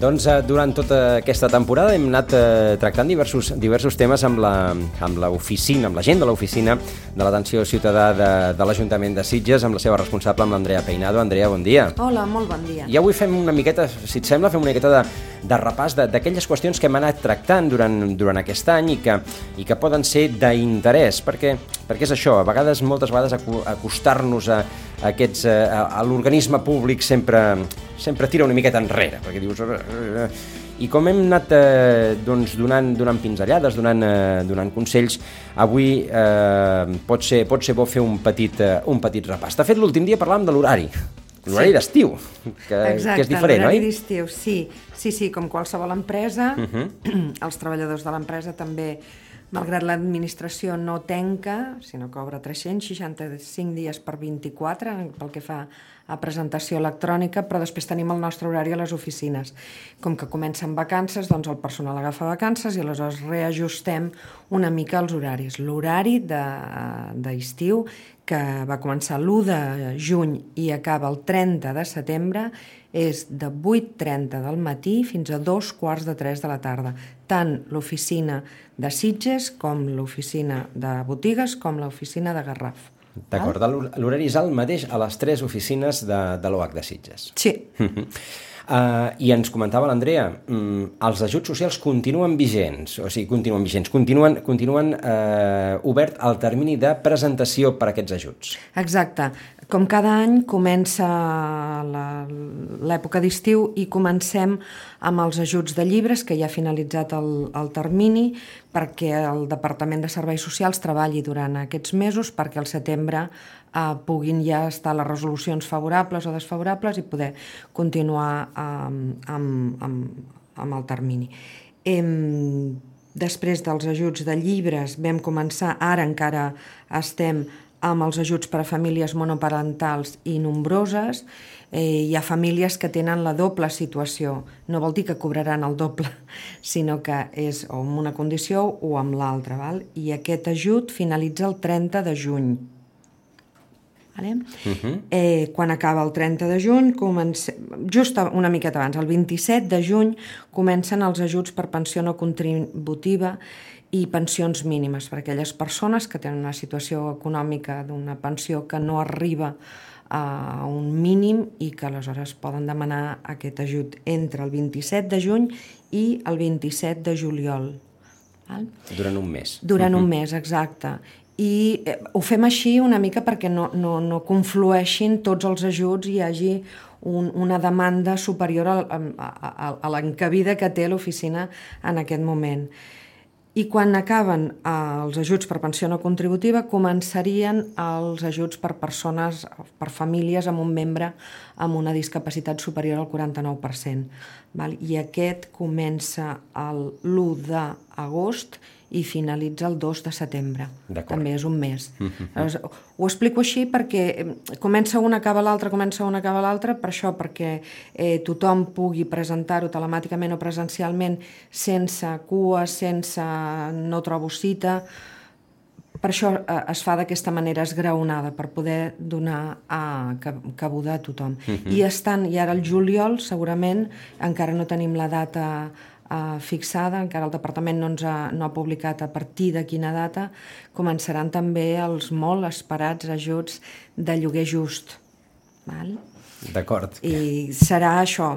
Doncs eh, durant tota aquesta temporada hem anat eh, tractant diversos, diversos temes amb la- amb l'oficina, amb, la gent de l'oficina de l'atenció ciutadà de, de l'Ajuntament de Sitges, amb la seva responsable, amb l'Andrea Peinado. Andrea, bon dia. Hola, molt bon dia. I avui fem una miqueta, si et sembla, fem una miqueta de, de repàs d'aquelles qüestions que hem anat tractant durant, durant aquest any i que, i que poden ser d'interès, perquè, perquè és això, a vegades, moltes vegades, acostar-nos a, a, aquests, a, a l'organisme públic sempre, sempre tira una miqueta enrere, perquè dius... I com hem anat eh, doncs, donant, donant pinzellades, donant, eh, donant consells, avui eh, pot, ser, pot ser bo fer un petit, eh, un petit repàs. De fet, l'últim dia parlàvem de l'horari, l'horari Sí. d'estiu, que, Exacte, que és diferent, oi? d'estiu, sí. Sí, sí, com qualsevol empresa, Uh -huh. els treballadors de l'empresa també, malgrat l'administració no tenca, sinó que obre 365 dies per 24 pel que fa a presentació electrònica, però després tenim el nostre horari a les oficines. Com que comencen vacances, doncs el personal agafa vacances i aleshores reajustem una mica els horaris. L'horari de- d'estiu, que va començar l'1 de juny i acaba el 30 de setembre, és de 8.30 del matí fins a dos quarts de 3 de la tarda. Tant l'oficina de Sitges com l'oficina de botigues com l'oficina de Garraf. D'acord, l'hor- l'horari és el mateix a les tres oficines de, de l'OH de Sitges. Sí, Uh, I ens comentava l'Andrea, mm, els ajuts socials continuen vigents, o sigui, continuen vigents, continuen, continuen uh, obert el termini de presentació per a aquests ajuts. exacte. Com cada any comença l'època d'estiu i comencem amb els ajuts de llibres, que ja ha finalitzat el, el termini, perquè el Departament de Serveis Socials treballi durant aquests mesos perquè al setembre eh, puguin ja estar les resolucions favorables o desfavorables i poder continuar eh, amb, amb, amb el termini. Em, després dels ajuts de llibres vam començar, ara encara estem amb els ajuts per a famílies monoparentals i nombroses. Eh, hi ha famílies que tenen la doble situació. No vol dir que cobraran el doble, sinó que és o amb una condició o amb l'altra. I aquest ajut finalitza el 30 de juny. Vale? Uh -huh. eh, quan acaba el 30 de juny, comence... just una miqueta abans, el 27 de juny, comencen els ajuts per pensió no contributiva i pensions mínimes per a aquelles persones que tenen una situació econòmica d'una pensió que no arriba a un mínim i que aleshores poden demanar aquest ajut entre el 27 de juny i el 27 de juliol. Val? Durant un mes. Durant un mes, exacte. I eh, ho fem així una mica perquè no, no, no conflueixin tots els ajuts i hi hagi un, una demanda superior al, a, a, a l'encabida que té l'oficina en aquest moment. I quan acaben eh, els ajuts per pensió no contributiva, començarien els ajuts per persones, per famílies amb un membre amb una discapacitat superior al 49%. Val? I aquest comença el l'1 d'agost i finalitza el 2 de setembre. També és un mes. Aleshores, ho explico així perquè comença una, acaba l'altra, comença una, acaba l'altra, per això, perquè eh, tothom pugui presentar-ho telemàticament o presencialment sense cua, sense no trobo cita, per això eh, es fa d'aquesta manera esgraonada, per poder donar a cabuda a tothom. I estan, i ara el juliol, segurament, encara no tenim la data eh, fixada, encara el departament no ens ha, no ha publicat a partir de quina data, començaran també els molt esperats ajuts de lloguer just. Val? D'acord. I serà això,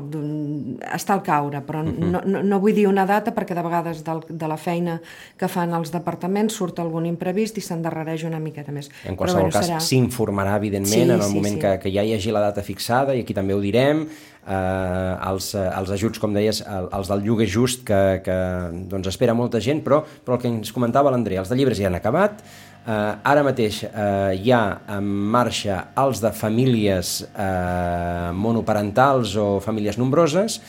està al caure, però no, no, no vull dir una data perquè de vegades del, de la feina que fan els departaments surt algun imprevist i s'endarrereix una miqueta més. En qualsevol bueno, cas, serà- s'informarà, evidentment, Sí, en el sí, moment sí. Que, que ja hi hagi la data fixada, i aquí també ho direm, eh, els, els ajuts, com deies, el- els del lloguer just, que, que doncs espera molta gent, però, però el que ens comentava l'Andrea, els de llibres ja han acabat, eh, ara mateix eh, hi ha en marxa els de famílies eh, monoparentals o famílies nombroses,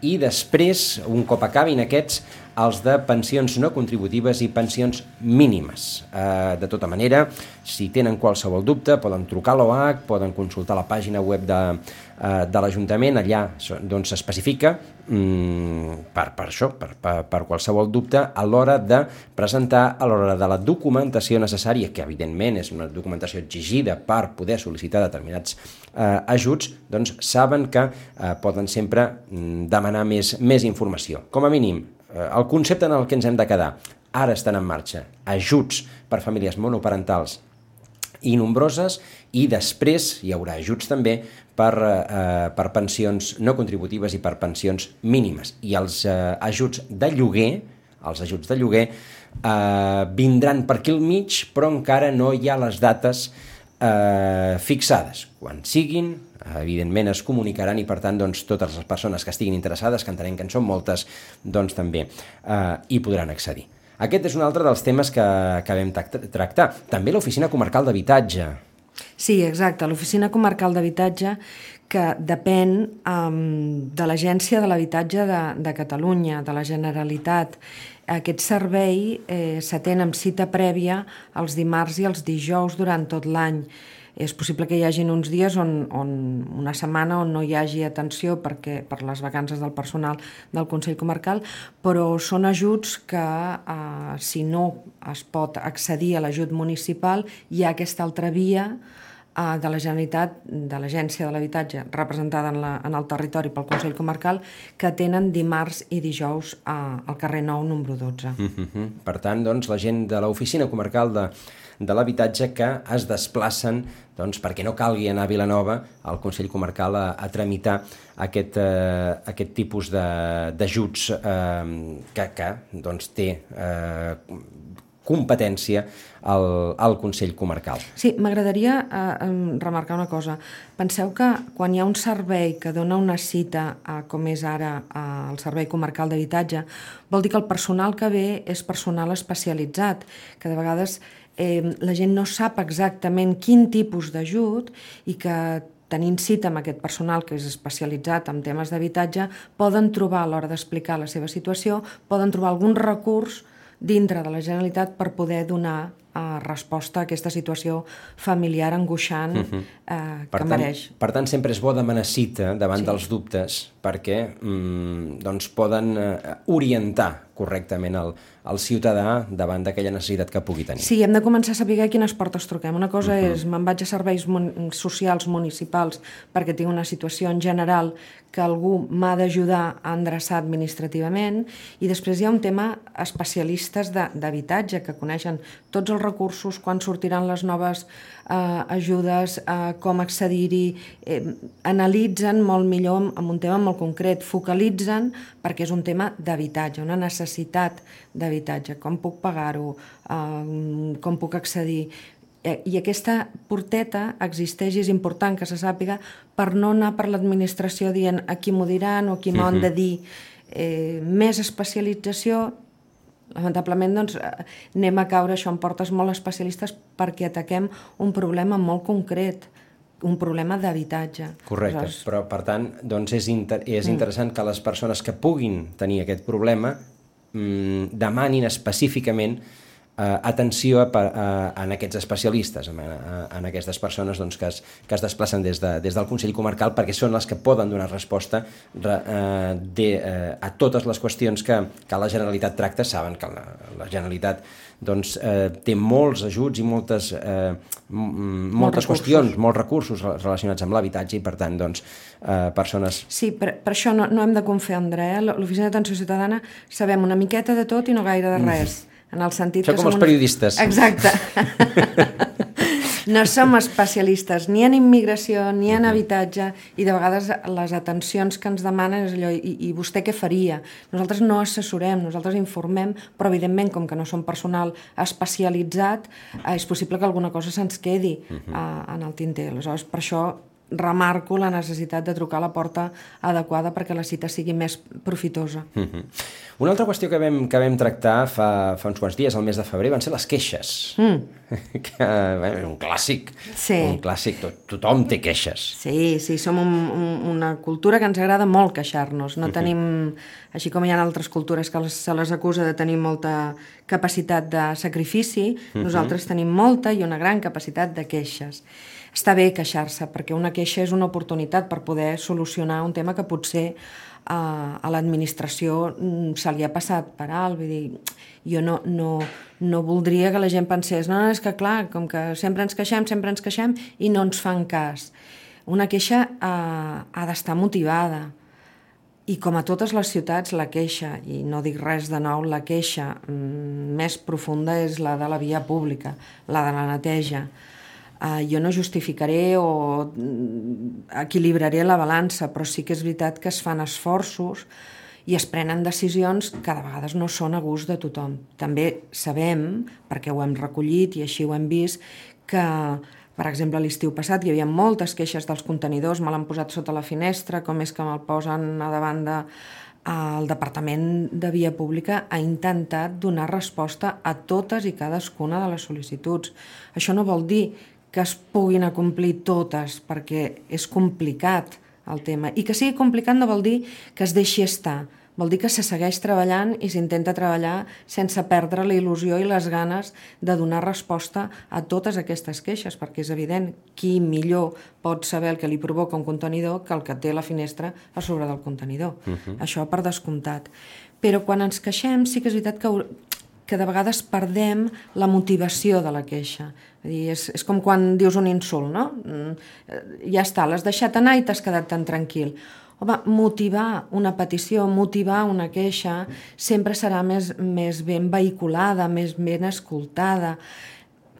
i després, un cop acabin aquests, els de pensions no contributives i pensions mínimes. Eh, de tota manera, si tenen qualsevol dubte, poden trucar a l'OAC, poden consultar la pàgina web de, eh, de l'Ajuntament, allà doncs s'especifica mm, per, per això, per, per, per qualsevol dubte, a l'hora de presentar, a l'hora de la documentació necessària, que evidentment és una documentació exigida per poder sol·licitar determinats eh, ajuts, doncs saben que eh, poden sempre mm, demanar més, més informació. Com a mínim, el concepte en el que ens hem de quedar, ara estan en marxa ajuts per famílies monoparentals i nombroses i després hi haurà ajuts també per, eh, per pensions no contributives i per pensions mínimes. I els eh, ajuts de lloguer, els ajuts de lloguer, eh, vindran per aquí al mig, però encara no hi ha les dates eh, fixades. Quan siguin, evidentment es comunicaran i per tant doncs, totes les persones que estiguin interessades, que entenem que en són moltes, doncs també eh, hi podran accedir. Aquest és un altre dels temes que, que vam tractar. També l'Oficina Comarcal d'Habitatge. Sí, exacte. L'Oficina Comarcal d'Habitatge que depèn um, de l'Agència de l'Habitatge de, de Catalunya, de la Generalitat. Aquest servei eh, s'atén amb cita prèvia els dimarts i els dijous durant tot l'any. És possible que hi hagin uns dies on, on una setmana on no hi hagi atenció perquè, per les vacances del personal del Consell Comarcal, però són ajuts que eh, si no es pot accedir a l'ajut municipal hi ha aquesta altra via de la Generalitat, de l'Agència de l'Habitatge, representada en, la, en el territori pel Consell Comarcal, que tenen dimarts i dijous eh, al carrer Nou, número 12. Mm -hmm. Per tant, doncs, la gent de l'Oficina Comarcal de de l'habitatge que es desplacen doncs, perquè no calgui anar a Vilanova al Consell Comarcal a, a tramitar aquest, eh, aquest tipus d'ajuts eh, que, que doncs, té eh, competència al, al Consell Comarcal. Sí, m'agradaria eh, remarcar una cosa. Penseu que quan hi ha un servei que dona una cita, eh, com és ara eh, el Servei Comarcal d'Habitatge, vol dir que el personal que ve és personal especialitzat, que de vegades eh, la gent no sap exactament quin tipus d'ajut i que tenint cita amb aquest personal que és especialitzat en temes d'habitatge, poden trobar a l'hora d'explicar la seva situació, poden trobar algun recurs dintre de la Generalitat per poder donar uh, resposta a aquesta situació familiar angoixant uh -huh. uh, que tant, mereix. Per tant, sempre és bo demanar cita davant sí. dels dubtes perquè mm, doncs poden uh, orientar correctament el, el ciutadà davant d'aquella necessitat que pugui tenir. Sí, hem de començar a saber quines portes truquem. Una cosa uh -huh. és, me'n vaig a serveis socials municipals perquè tinc una situació en general que algú m'ha d'ajudar a endreçar administrativament i després hi ha un tema especialistes d'habitatge que coneixen tots els recursos, quan sortiran les noves eh, ajudes, eh, com accedir-hi, eh, analitzen molt millor amb un tema molt concret, focalitzen perquè és un tema d'habitatge, una necessitat d'habitatge, com puc pagar-ho, eh, com puc accedir? Eh, i aquesta porteta existeix i és important que se sàpiga per no anar per l'administració dient a qui m'ho diran o a qui m'ho han de dir. Eh, més especialització lamentablement doncs, eh, anem a caure això en portes molt especialistes perquè ataquem un problema molt concret un problema d'habitatge. Correcte, Aleshores... però per tant doncs és, inter és mm. interessant que les persones que puguin tenir aquest problema mmm, demanin específicament eh, atenció a, a, en aquests especialistes, en, en aquestes persones doncs, que, es, que es desplacen des, de, des del Consell Comarcal perquè són les que poden donar resposta re, eh, de, eh, a totes les qüestions que, que la Generalitat tracta. Saben que la, la Generalitat doncs, eh, té molts ajuts i moltes, eh, moltes Molt qüestions, molts recursos relacionats amb l'habitatge i, per tant, doncs, eh, persones... Sí, per, per això no, no hem de confondre. Eh? L'Oficina d'Atenció Ciutadana sabem una miqueta de tot i no gaire de res. Mm en el sentit Això que com els periodistes. Exacte. no som especialistes ni en immigració ni en habitatge i de vegades les atencions que ens demanen és allò, i, i vostè què faria? Nosaltres no assessorem, nosaltres informem, però evidentment com que no som personal especialitzat, eh, és possible que alguna cosa se'ns quedi -huh. eh, en el tinter. Aleshores, per això remarco la necessitat de trucar a la porta adequada perquè la cita sigui més profitosa. Uh -huh. Una altra qüestió que vam, que vam tractar fa, fa uns quants dies, al mes de febrer, van ser les queixes. Mm. Que, bé, un clàssic. Sí. Un clàssic. Tot, tothom té queixes. Sí, sí, som un, un, una cultura que ens agrada molt queixar-nos. No uh -huh. tenim, així com hi ha altres cultures que les, se les acusa de tenir molta capacitat de sacrifici, uh -huh. nosaltres tenim molta i una gran capacitat de queixes està bé queixar-se, perquè una queixa és una oportunitat per poder solucionar un tema que potser a, a l'administració mm, se li ha passat per alt. Vull dir, jo no, no, no voldria que la gent pensés no, no, és que clar, com que sempre ens queixem, sempre ens queixem i no ens fan cas. Una queixa ha, ha d'estar motivada, i com a totes les ciutats, la queixa, i no dic res de nou, la queixa mm, més profunda és la de la via pública, la de la neteja Uh, jo no justificaré o mm, equilibraré la balança, però sí que és veritat que es fan esforços i es prenen decisions que de vegades no són a gust de tothom. També sabem, perquè ho hem recollit i així ho hem vist, que, per exemple, l'estiu passat hi havia moltes queixes dels contenidors, me l'han posat sota la finestra, com és que me'l posen a davant de... El Departament de Via Pública ha intentat donar resposta a totes i cadascuna de les sol·licituds. Això no vol dir que es puguin acomplir totes, perquè és complicat el tema. I que sigui complicat no vol dir que es deixi estar, vol dir que se segueix treballant i s'intenta treballar sense perdre la il·lusió i les ganes de donar resposta a totes aquestes queixes, perquè és evident qui millor pot saber el que li provoca un contenidor que el que té la finestra a sobre del contenidor. Uh -huh. Això per descomptat. Però quan ens queixem sí que és veritat que que de vegades perdem la motivació de la queixa. dir, és, és com quan dius un insult, no? Mm, ja està, l'has deixat anar i t'has quedat tan tranquil. Home, motivar una petició, motivar una queixa, sempre serà més, més ben vehiculada, més ben escoltada,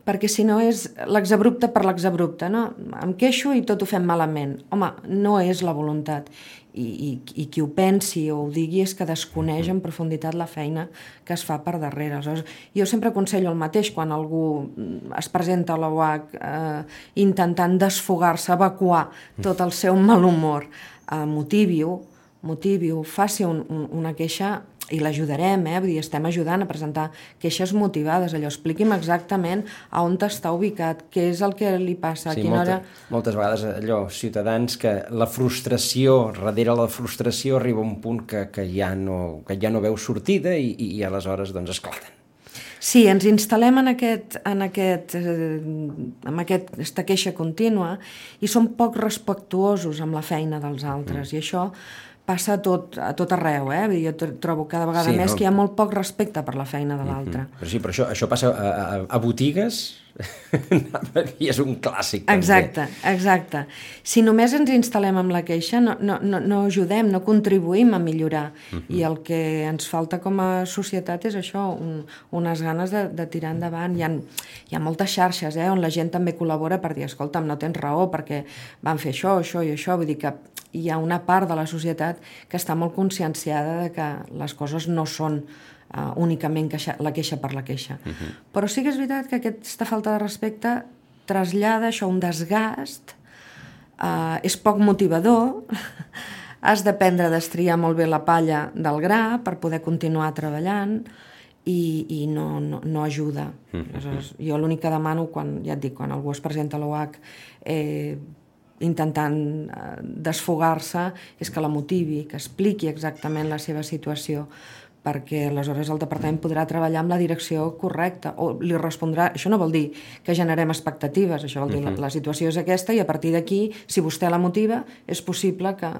perquè si no és l'exabrupte per l'exabrupte, no? Em queixo i tot ho fem malament. Home, no és la voluntat i, i, i qui ho pensi o ho digui és que desconeix en profunditat la feina que es fa per darrere. Aleshores, jo sempre aconsello el mateix quan algú mm, es presenta a la UAC eh, intentant desfogar-se, evacuar tot el seu mal humor. Eh, motivi-ho, motivi-ho, faci un, un, una queixa i l'ajudarem, eh? Vull dir, estem ajudant a presentar queixes motivades, allò, expliqui'm exactament a on està ubicat, què és el que li passa, sí, a quina molta, hora... Moltes vegades allò, ciutadans, que la frustració, darrere la frustració arriba un punt que, que, ja, no, que ja no veu sortida i, i, i aleshores doncs esclaten. Sí, ens instal·lem en, aquest, en, aquest, eh, en aquesta queixa contínua i som poc respectuosos amb la feina dels altres mm. i això passa a tot, a tot arreu, eh? Jo trobo cada vegada sí, més no? que hi ha molt poc respecte per la feina de l'altre. Mm -hmm. Però sí, però això, això passa a, a, a botigues i és un clàssic. Exacte, també. exacte. Si només ens instal·lem amb la queixa, no, no, no, no ajudem, no contribuïm a millorar. Uh -huh. I el que ens falta com a societat és això, un, unes ganes de, de tirar endavant. Hi ha, hi ha moltes xarxes eh, on la gent també col·labora per dir, escolta'm, no tens raó perquè van fer això, això i això. Vull dir que hi ha una part de la societat que està molt conscienciada de que les coses no són uh, únicament queixa, la queixa per la queixa. Uh -huh. Però sí que és veritat que aquesta falta de respecte trasllada això un desgast, uh, és poc motivador, has d'aprendre a destriar molt bé la palla del gra per poder continuar treballant i, i no, no, no ajuda. Uh -huh. Aleshores, jo l'únic que demano, quan, ja et dic, quan algú es presenta a l'OH eh, intentant eh, desfogar-se és que la motivi, que expliqui exactament la seva situació perquè aleshores el departament podrà treballar amb la direcció correcta o li respondrà, això no vol dir que generem expectatives, això vol dir uh -huh. la, la situació és aquesta i a partir d'aquí, si vostè la motiva, és possible que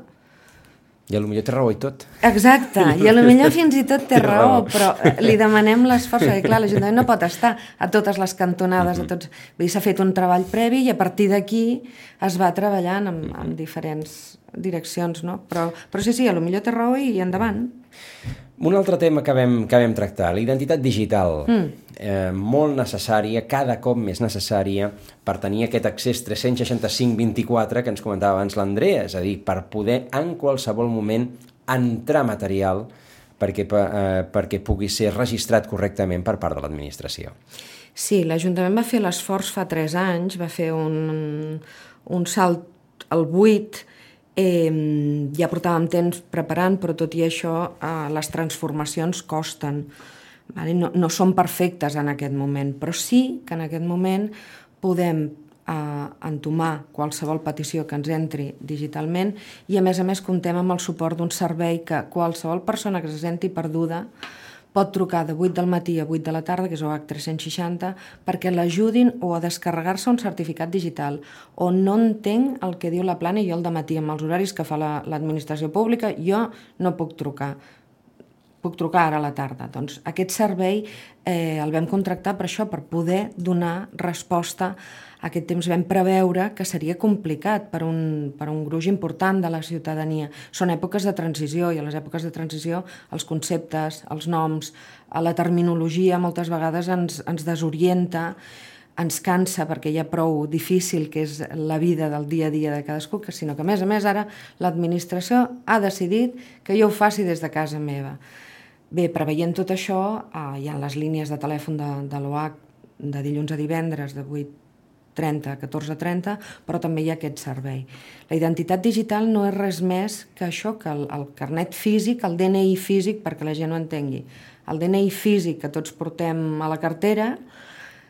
i a lo millor té raó i tot. Exacte, i a lo millor fins i tot té, té raó, raó, però eh, li demanem l'esforç, perquè clar, l'Ajuntament no pot estar a totes les cantonades, mm -hmm. a tots... Vull dir, s'ha fet un treball previ i a partir d'aquí es va treballant amb, amb diferents direccions, no? Però, però sí, sí, a lo millor té raó i endavant. Un altre tema que vam, que vam tractar, la identitat digital, mm. eh, molt necessària, cada cop més necessària per tenir aquest accés 365-24 que ens comentava abans l'Andrea, és a dir, per poder en qualsevol moment entrar material perquè, eh, perquè pugui ser registrat correctament per part de l'administració. Sí, l'Ajuntament va fer l'esforç fa 3 anys, va fer un, un salt el 8 eh, ja portàvem temps preparant, però tot i això eh, les transformacions costen. Vale? No, no són perfectes en aquest moment, però sí que en aquest moment podem eh, entomar qualsevol petició que ens entri digitalment i a més a més contem amb el suport d'un servei que qualsevol persona que se senti perduda pot trucar de 8 del matí a 8 de la tarda, que és OH 360, perquè l'ajudin o a descarregar-se un certificat digital o no entenc el que diu la plana i jo el matí amb els horaris que fa l'administració la, pública, jo no puc trucar puc trucar ara a la tarda. Doncs aquest servei eh, el vam contractar per això, per poder donar resposta a aquest temps vam preveure que seria complicat per un, per un gruix important de la ciutadania. Són èpoques de transició i a les èpoques de transició els conceptes, els noms, eh, la terminologia moltes vegades ens, ens desorienta ens cansa perquè hi ha prou difícil que és la vida del dia a dia de cadascú, que, sinó que a més a més ara l'administració ha decidit que jo ho faci des de casa meva. Bé, preveient tot això, eh, hi ha les línies de telèfon de, de l'OAC de dilluns a divendres de 8 30, 14.30, però també hi ha aquest servei. La identitat digital no és res més que això, que el, el carnet físic, el DNI físic, perquè la gent ho entengui. El DNI físic que tots portem a la cartera,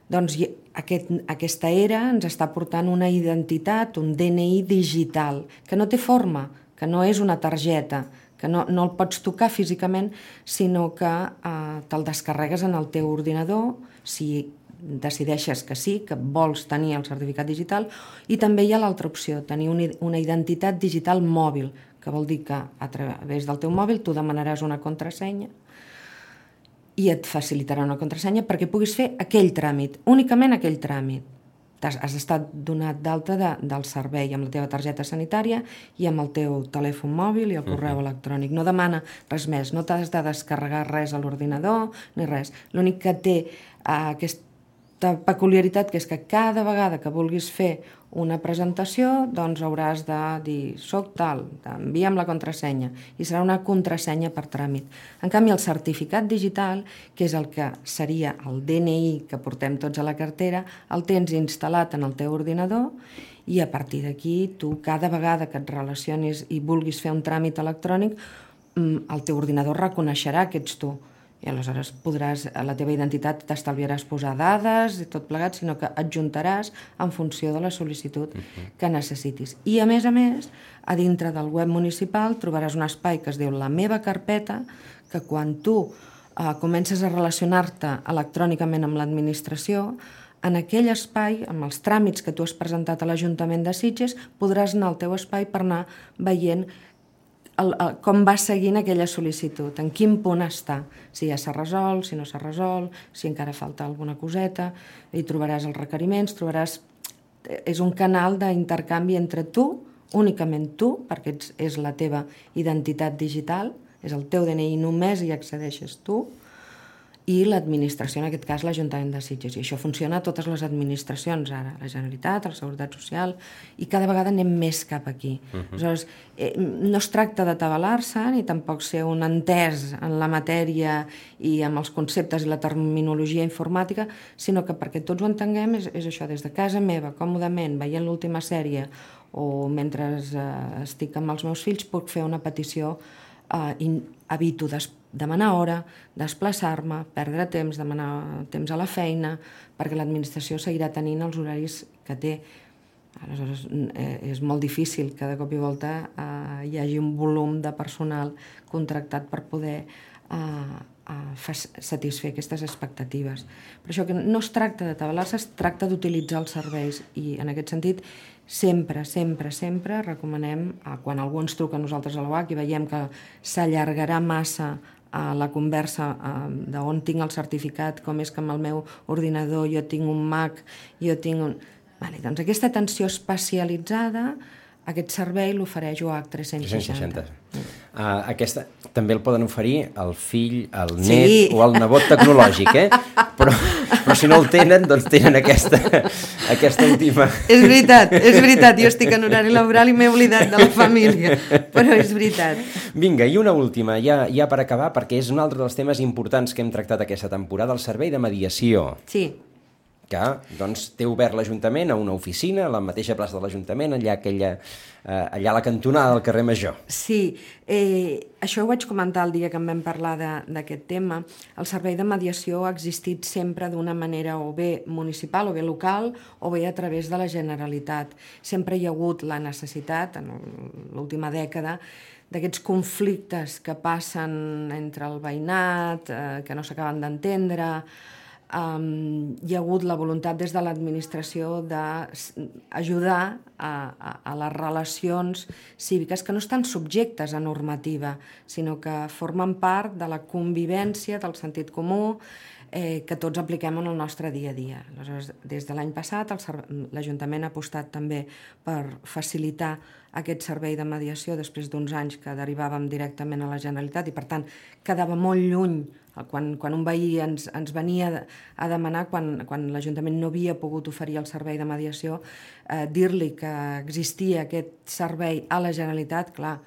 doncs aquest, aquesta era ens està portant una identitat, un DNI digital, que no té forma, que no és una targeta, que no, no el pots tocar físicament, sinó que eh, te'l descarregues en el teu ordinador, si decideixes que sí, que vols tenir el certificat digital, i també hi ha l'altra opció, tenir una identitat digital mòbil, que vol dir que a través del teu mòbil tu demanaràs una contrasenya, i et facilitarà una contrasenya perquè puguis fer aquell tràmit, únicament aquell tràmit. Has, has estat donat d'alta de, del servei amb la teva targeta sanitària i amb el teu telèfon mòbil i el correu uh -huh. electrònic. No demana res més, no t'has de descarregar res a l'ordinador ni res. L'únic que té uh, aquest peculiaritat que és que cada vegada que vulguis fer una presentació, doncs hauràs de dir soc tal, envia'm la contrasenya i serà una contrasenya per tràmit. En canvi, el certificat digital, que és el que seria el DNI que portem tots a la cartera, el tens instal·lat en el teu ordinador i a partir d'aquí tu cada vegada que et relacionis i vulguis fer un tràmit electrònic, mm, el teu ordinador reconeixerà que ets tu i aleshores podràs, a la teva identitat t'estalviaràs posar dades i tot plegat, sinó que adjuntaràs en funció de la sol·licitud uh -huh. que necessitis. I a més a més, a dintre del web municipal trobaràs un espai que es diu La meva carpeta, que quan tu eh, comences a relacionar-te electrònicament amb l'administració, en aquell espai, amb els tràmits que tu has presentat a l'Ajuntament de Sitges, podràs anar al teu espai per anar veient el, el, com va seguint aquella sol·licitud, en quin punt està, si ja s'ha resolt, si no s'ha resolt, si encara falta alguna coseta, i trobaràs els requeriments, trobaràs... És un canal d'intercanvi entre tu, únicament tu, perquè ets, és la teva identitat digital, és el teu DNI, només hi accedeixes tu, i l'administració, en aquest cas l'Ajuntament de Sitges. I això funciona a totes les administracions ara, la Generalitat, la Seguretat Social, i cada vegada anem més cap aquí. Uh -huh. Aleshores, eh, no es tracta de tabalar-se ni tampoc ser un entès en la matèria i amb els conceptes i la terminologia informàtica, sinó que perquè tots ho entenguem és, és això, des de casa meva, còmodament, veient l'última sèrie o mentre eh, estic amb els meus fills, puc fer una petició eh, in, evito des, demanar hora, desplaçar-me, perdre temps, demanar temps a la feina, perquè l'administració seguirà tenint els horaris que té. Aleshores, eh, és molt difícil que de cop i volta eh, hi hagi un volum de personal contractat per poder eh, eh, satisfer aquestes expectatives. Per això que no es tracta de tabalar-se, es tracta d'utilitzar els serveis i en aquest sentit sempre, sempre, sempre recomanem, quan algú ens truca a nosaltres a l'OAC i veiem que s'allargarà massa a la conversa d'on tinc el certificat, com és que amb el meu ordinador jo tinc un Mac, jo tinc un... Vale, doncs aquesta atenció especialitzada aquest servei l'ofereix OAC 360. 360. Uh, aquesta també el poden oferir el fill, el net sí. o el nebot tecnològic, eh? Però, però si no el tenen, doncs tenen aquesta, aquesta última... És veritat, és veritat. Jo estic en horari laboral i m'he oblidat de la família, però és veritat. Vinga, i una última, ja, ja per acabar, perquè és un altre dels temes importants que hem tractat aquesta temporada, el servei de mediació. Sí. Que doncs, té obert l'Ajuntament a una oficina, a la mateixa plaça de l'Ajuntament, allà, aquella, eh, allà a la cantonada del carrer Major. Sí, eh, això ho vaig comentar el dia que en vam parlar d'aquest tema. El servei de mediació ha existit sempre d'una manera o bé municipal o bé local o bé a través de la Generalitat. Sempre hi ha hagut la necessitat, en l'última dècada, d'aquests conflictes que passen entre el veïnat, eh, que no s'acaben d'entendre, um, hi ha hagut la voluntat des de l'administració d'ajudar a, a, a les relacions cíviques que no estan subjectes a normativa, sinó que formen part de la convivència, del sentit comú, eh, que tots apliquem en el nostre dia a dia. Aleshores, des de l'any passat l'Ajuntament ha apostat també per facilitar aquest servei de mediació després d'uns anys que derivàvem directament a la Generalitat i, per tant, quedava molt lluny quan, quan un veí ens, ens venia a demanar, quan, quan l'Ajuntament no havia pogut oferir el servei de mediació, eh, dir-li que existia aquest servei a la Generalitat, clar,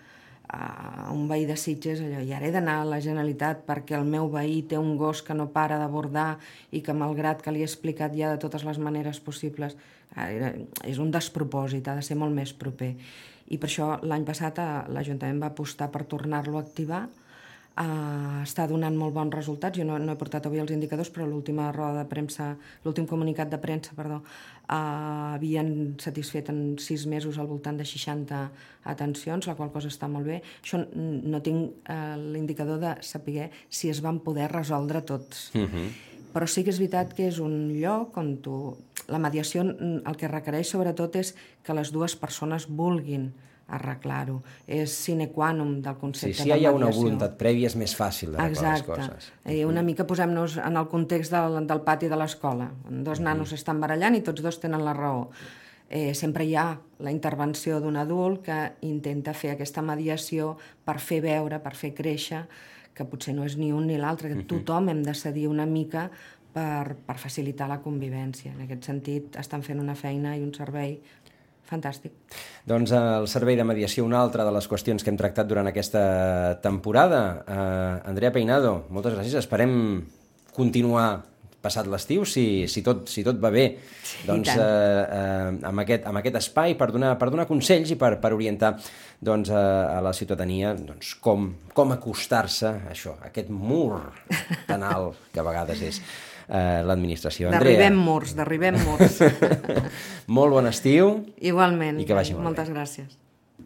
a un veí de Sitges, allò, i ara he d'anar a la Generalitat perquè el meu veí té un gos que no para d'abordar i que malgrat que li he explicat ja de totes les maneres possibles, era, és un despropòsit, ha de ser molt més proper. I per això l'any passat eh, l'Ajuntament va apostar per tornar-lo a activar, Uh, està donant molt bons resultats. Jo no, no he portat avui els indicadors, però l'última roda de premsa, l'últim comunicat de premsa, perdó, uh, havien satisfet en sis mesos al voltant de 60 atencions, la qual cosa està molt bé. Això no tinc uh, l'indicador de saber si es van poder resoldre tots. Uh mhm. -huh. Però sí que és veritat que és un lloc on tu... La mediació el que requereix sobretot és que les dues persones vulguin arreglar-ho. És sine qua non del concepte sí, si de hi ha una voluntat prèvia és més fàcil d'arreglar les coses. Eh, una mica posem-nos en el context del, del pati de l'escola. Dos mm. nanos estan barallant i tots dos tenen la raó. Eh, sempre hi ha la intervenció d'un adult que intenta fer aquesta mediació per fer veure, per fer créixer, que potser no és ni un ni l'altre, que mm -hmm. tothom hem de cedir una mica per, per facilitar la convivència. En aquest sentit, estan fent una feina i un servei fantàstic. Doncs eh, el servei de mediació, una altra de les qüestions que hem tractat durant aquesta temporada. Uh, Andrea Peinado, moltes gràcies. Esperem continuar passat l'estiu, si, si, tot, si tot va bé, sí, doncs, eh, eh, amb, aquest, amb aquest espai per donar, per donar consells i per, per orientar doncs, a, a la ciutadania doncs, com, com acostar-se a això, a aquest mur tan alt que a vegades és eh, l'administració. Derribem murs, derribem murs. molt bon estiu. Igualment. I que vagi molt Moltes bé. gràcies.